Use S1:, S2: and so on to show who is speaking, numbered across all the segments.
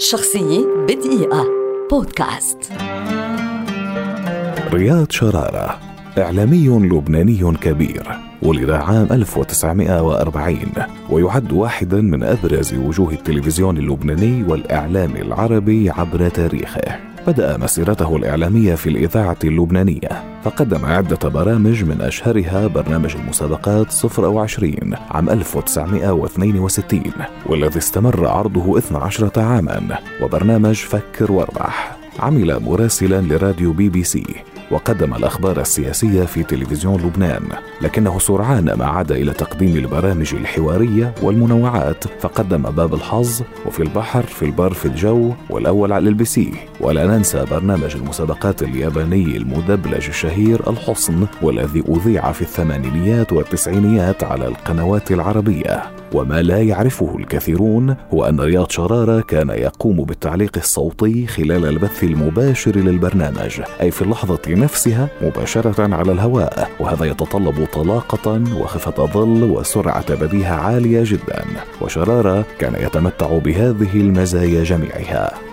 S1: شخصية بدقيقة. بودكاست.
S2: رياض شرارة إعلامي لبناني كبير ولد عام 1940 ويعد واحدا من أبرز وجوه التلفزيون اللبناني والإعلام العربي عبر تاريخه. بدأ مسيرته الإعلامية في الإذاعة اللبنانية فقدم عدة برامج من أشهرها برنامج المسابقات صفر أو عشرين عام 1962 والذي استمر عرضه 12 عاما وبرنامج فكر واربح عمل مراسلا لراديو بي بي سي. وقدم الأخبار السياسية في تلفزيون لبنان لكنه سرعان ما عاد إلى تقديم البرامج الحوارية والمنوعات. فقدم باب الحظ وفي البحر في البر في الجو والأول على ال LBC. ولا ننسى برنامج المسابقات الياباني المدبلج الشهير الحصن والذي أذيع في الثمانينيات والتسعينيات على القنوات العربية. وما لا يعرفه الكثيرون هو أن رياض شرارة كان يقوم بالتعليق الصوتي خلال البث المباشر للبرنامج أي في اللحظة نفسها مباشرة على الهواء وهذا يتطلب طلاقة وخفة ظل وسرعة بديهة عالية جدا وشرارة كان يتمتع بهذه المزايا جميعها.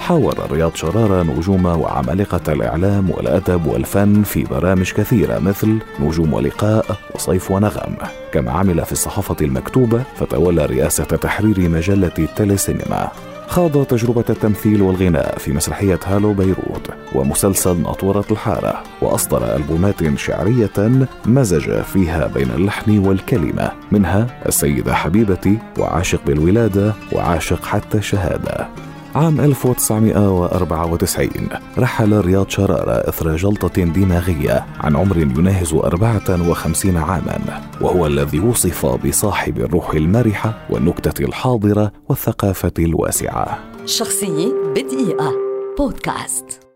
S2: حاور رياض شرارة نجوم وعمالقة الإعلام والأدب والفن في برامج كثيرة مثل نجوم ولقاء وصيف ونغم. كما عمل في الصحافة المكتوبة فتولى رئاسة تحرير مجلة تيليسينما خاض تجربة التمثيل والغناء في مسرحية هالو بيروت ومسلسل ناطورة الحارة. وأصدر ألبومات شعرية مزج فيها بين اللحن والكلمة. منها السيدة حبيبتي وعاشق بالولادة وعاشق حتى الشهادة. عام 1994 رحل رياض شرارة إثر جلطة دماغية عن عمر يناهز 54 عاما وهو الذي وصف بصاحب الروح المرحة والنكتة الحاضرة والثقافة الواسعة.
S1: شخصية بدقيقة. بودكاست.